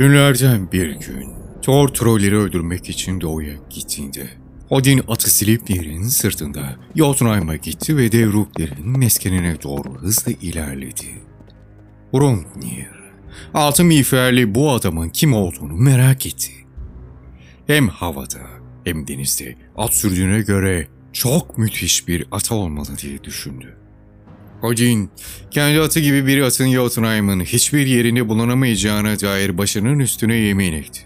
Günlerden bir gün Thor trolleri öldürmek için doğuya gittiğinde Odin atı Sleipnir'in sırtında Jotunheim'a gitti ve Devrukler'in meskenine doğru hızla ilerledi. Hrungnir, altın miğferli bu adamın kim olduğunu merak etti. Hem havada hem denizde at sürdüğüne göre çok müthiş bir ata olmalı diye düşündü. Odin, kendi atı gibi bir atın Jotunheim'ın hiçbir yerinde bulunamayacağına dair başının üstüne yemin etti.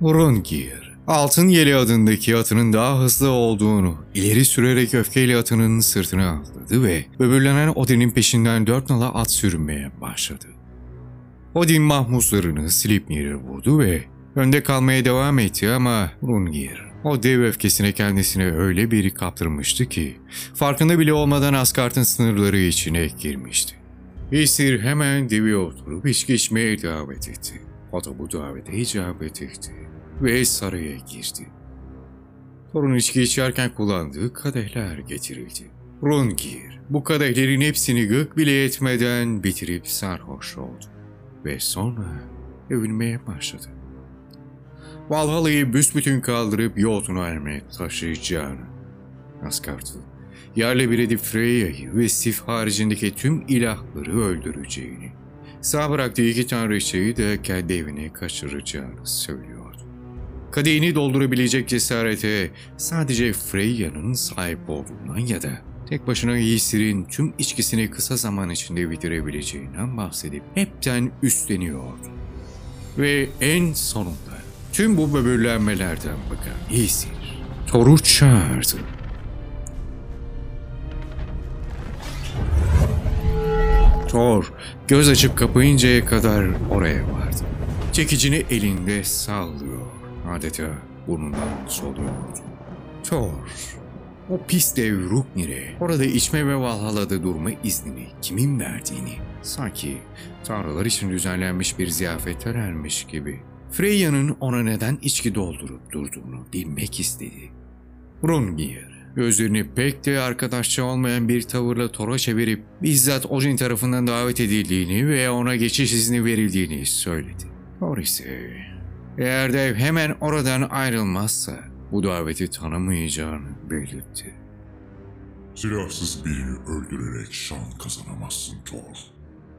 Hrungnir, Altın Yeli adındaki atının daha hızlı olduğunu ileri sürerek öfkeyle atının sırtına atladı ve böbürlenen Odin'in peşinden dört nala at sürmeye başladı. Odin mahmuzlarını Sleipnir'e vurdu ve önde kalmaya devam etti ama Hrungnir o dev öfkesine kendisine öyle bir kaptırmıştı ki farkında bile olmadan Asgard'ın sınırları içine girmişti. Isir hemen devi oturup içki içmeye davet etti. O da bu davete icabet etti ve saraya girdi. Torun içki içerken kullandığı kadehler getirildi. Rungir bu kadehlerin hepsini gök bile etmeden bitirip sarhoş oldu. Ve sonra övünmeye başladı. Valhalla'yı büsbütün kaldırıp Jotunheim'e taşıyacağını. Asgard'ı yerle bir edip Freya'yı ve Sif haricindeki tüm ilahları öldüreceğini, sağ bıraktığı iki tanrıçayı da kendi evine kaçıracağını söylüyordu. Kadehini doldurabilecek cesarete sadece Freya'nın sahip olduğundan ya da tek başına Ysir'in tüm içkisini kısa zaman içinde bitirebileceğinden bahsedip hepten üstleniyordu. Ve en sonunda tüm bu böbürlenmelerden bakan Ysir, Thor'u çağırdı. Thor göz açıp kapayıncaya kadar oraya vardı. Çekicini elinde sallıyor. Adeta burnundan soluyordu. Thor, o pis dev Ruknir'e orada içme ve Valhalla'da durma iznini kimin verdiğini sanki tanrılar için düzenlenmiş bir ziyafete ermiş gibi Freya'nın ona neden içki doldurup durduğunu bilmek istedi. Hrungnir gözlerini pek de arkadaşça olmayan bir tavırla Thor'a çevirip bizzat Odin tarafından davet edildiğini ve ona geçiş izni verildiğini söyledi. Thor ise eğer dev hemen oradan ayrılmazsa bu daveti tanımayacağını belirtti. Silahsız birini öldürerek şan kazanamazsın Thor.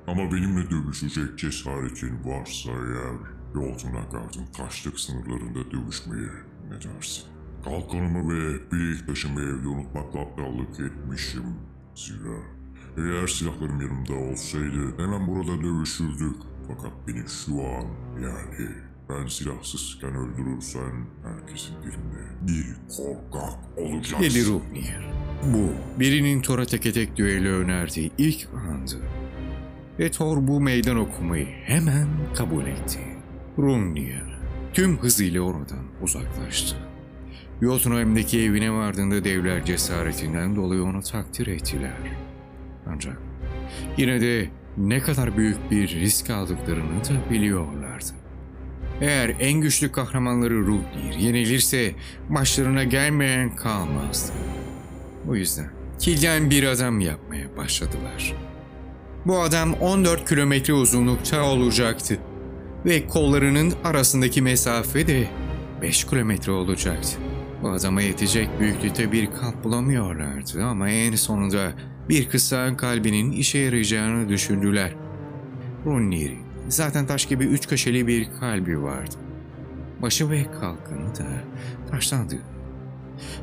Ama benimle dövüşecek cesaretin varsa eğer Jotunagard'ın taşlık sınırlarında dövüşmeye ne dersin? Kalkanımı ve bilek taşımı evde unutmakla aptallık etmişim. Zira eğer silahlarım yanımda olsaydı hemen burada dövüşürdük. Fakat beni şu an yani ben silahsızken öldürürsen herkesin dilinde bir korkak olacaksın. Dedi Hrungnir. Bu birinin Thor'a teke tek düello önerdiği ilk andı. Ve Thor bu meydan okumayı hemen kabul etti. Hrungnir tüm hızıyla oradan uzaklaştı. Jotunheim'deki evine vardığında devler cesaretinden dolayı onu takdir ettiler. Ancak yine de ne kadar büyük bir risk aldıklarını da biliyorlardı. Eğer en güçlü kahramanları Hrungnir yenilirse başlarına gelmeyen kalmazdı. Bu yüzden kilden bir adam yapmaya başladılar. Bu adam 14 kilometre uzunlukta olacaktı ve kollarının arasındaki mesafe de 5 kilometre olacaktı. Bu adama yetecek büyüklükte bir kalp bulamıyorlardı ama en sonunda bir kısa kalbinin işe yarayacağını düşündüler. Hrungnir'in zaten taş gibi üç köşeli bir kalbi vardı. Başı ve kalkanı da taştandı.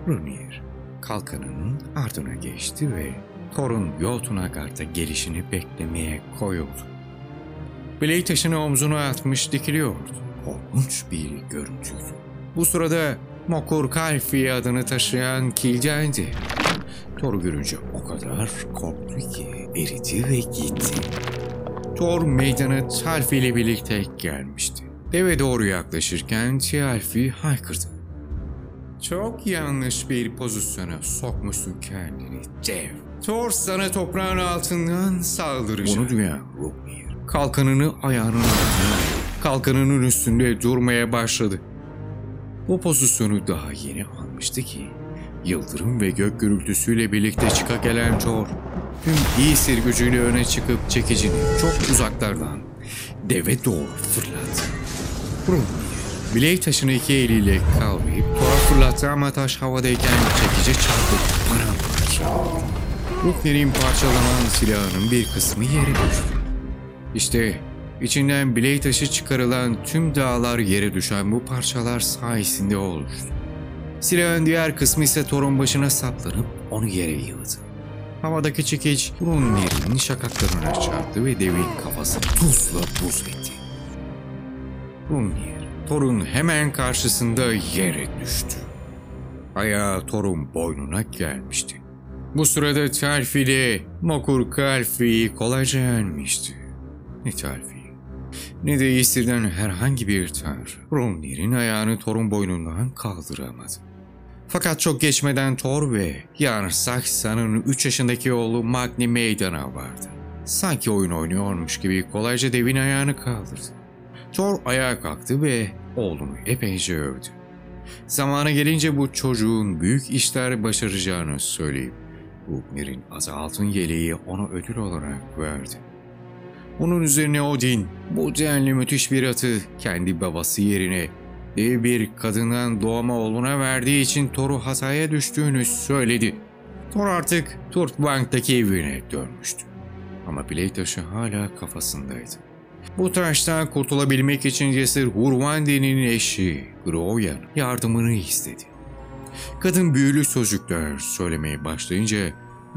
Hrungnir kalkanının ardına geçti ve Thor'un Jotunagard'a gelişini beklemeye koyuldu. Bileği taşını omzuna atmış dikiliyordu. Korkunç bir görüntüydü. Bu sırada Mokur Kalfi adını taşıyan Kilgel'di. Thor'u görünce o kadar korktu ki eridi ve gitti. Thor meydana Talfi ile birlikte gelmişti. Deve doğru yaklaşırken Talfi haykırdı. Çok yanlış bir pozisyona sokmuşsun kendini dev. Thor sana toprağın altından saldıracak. Bunu duyan Hrungnir kalkanını ayağının altına kalkanının üstünde durmaya başladı. Bu pozisyonu daha yeni almıştı ki yıldırım ve gök gürültüsüyle birlikte çıka gelen Thor tüm Ysir gücüyle öne çıkıp çekicini çok uzaklardan deve doğru fırlattı. Bilek taşını iki eliyle kavrayıp Thor'a fırlattı ama taş havadayken çekici çarpıp paramparça. Rukner'in parçalanan silahının bir kısmı yere düştü. İşte içinden bilek taşı çıkarılan tüm dağlar yere düşen bu parçalar sayesinde oluştu. Silahın diğer kısmı ise Thor'un başına saplanıp onu yere yığdı. Havadaki çekiç Hrungnir'in şakaklarına çarptı ve devin kafasını tuzla buz etti. Hrungnir, Thor'un hemen karşısında yere düştü. Ayağı Thor'un boynuna gelmişti. Bu sırada Telfi de Mokur Kalfi'yi kolayca yenmişti. Ne Telfi, ne de İsir'den herhangi bir tanrı Hrungnir'in ayağını Thor'un boynundan kaldıramadı. Fakat çok geçmeden Thor ve yani Saksa'nın 3 yaşındaki oğlu Magni meydana vardı. Sanki oyun oynuyormuş gibi kolayca devin ayağını kaldırdı. Thor ayağa kalktı ve oğlunu epeyce övdü. Zamanı gelince bu çocuğun büyük işler başaracağını söyleyip Rukmir'in azı altın yeleği ona ödül olarak verdi. Bunun üzerine Odin bu denli müthiş bir atı kendi babası yerine dev bir kadından doğma oğluna verdiği için Thor'u hataya düştüğünü söyledi. Thor artık Turtbank'taki evine dönmüştü. Ama bilek taşı hala kafasındaydı. Bu taştan kurtulabilmek için cesur Hurvandi'nin eşi Groyan yardımını istedi. Kadın büyülü sözcükler söylemeye başlayınca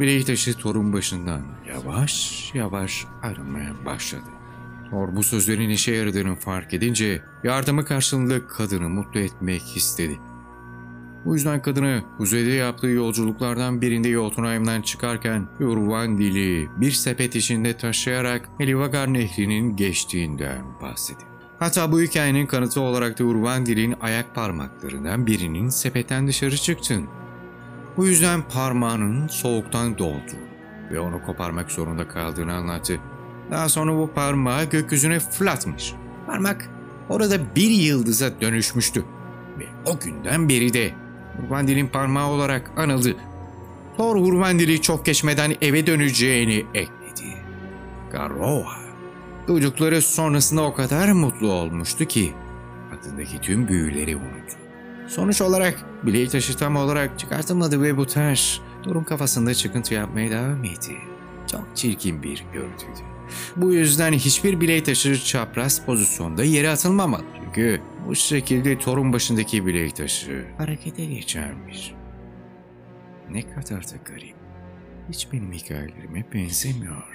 bilek taşı Thor'un başından yavaş yavaş ayrılmaya başladı. Thor bu sözlerin işe yaradığını fark edince yardımı karşılığında kadını mutlu etmek istedi. Bu yüzden kadını kuzeyde yaptığı yolculuklardan birinde Jotunheim'den çıkarken Urvandil'i bir sepet içinde taşıyarak Elivagar Nehri'nin geçtiğinden bahsetti. Hatta bu hikayenin kanıtı olarak da Urvandil'in ayak parmaklarından birinin sepetten dışarı çıktığını. Bu yüzden parmağının soğuktan dolduğunu ve onu koparmak zorunda kaldığını anlattı. Daha sonra bu parmağı gökyüzüne fırlatmış. Parmak orada bir yıldıza dönüşmüştü. Ve o günden beri de Hurvandil'in parmağı olarak anıldı. Thor Hurvandil'i çok geçmeden eve döneceğini ekledi. Garroa. Duydukları sonrasında o kadar mutlu olmuştu ki aklındaki tüm büyüleri unuttu. Sonuç olarak bileği taşı olarak çıkartılmadı ve bu taş Thor'un kafasında çıkıntı yapmaya devam etti. Çok çirkin bir görüntüydü. Bu yüzden hiçbir bilek taşı çapraz pozisyonda yere atılmamalı. Çünkü bu şekilde Thor'un başındaki bilek taşı harekete geçermiş. Ne kadar da garip. Hiç benim hikayelerime benzemiyor.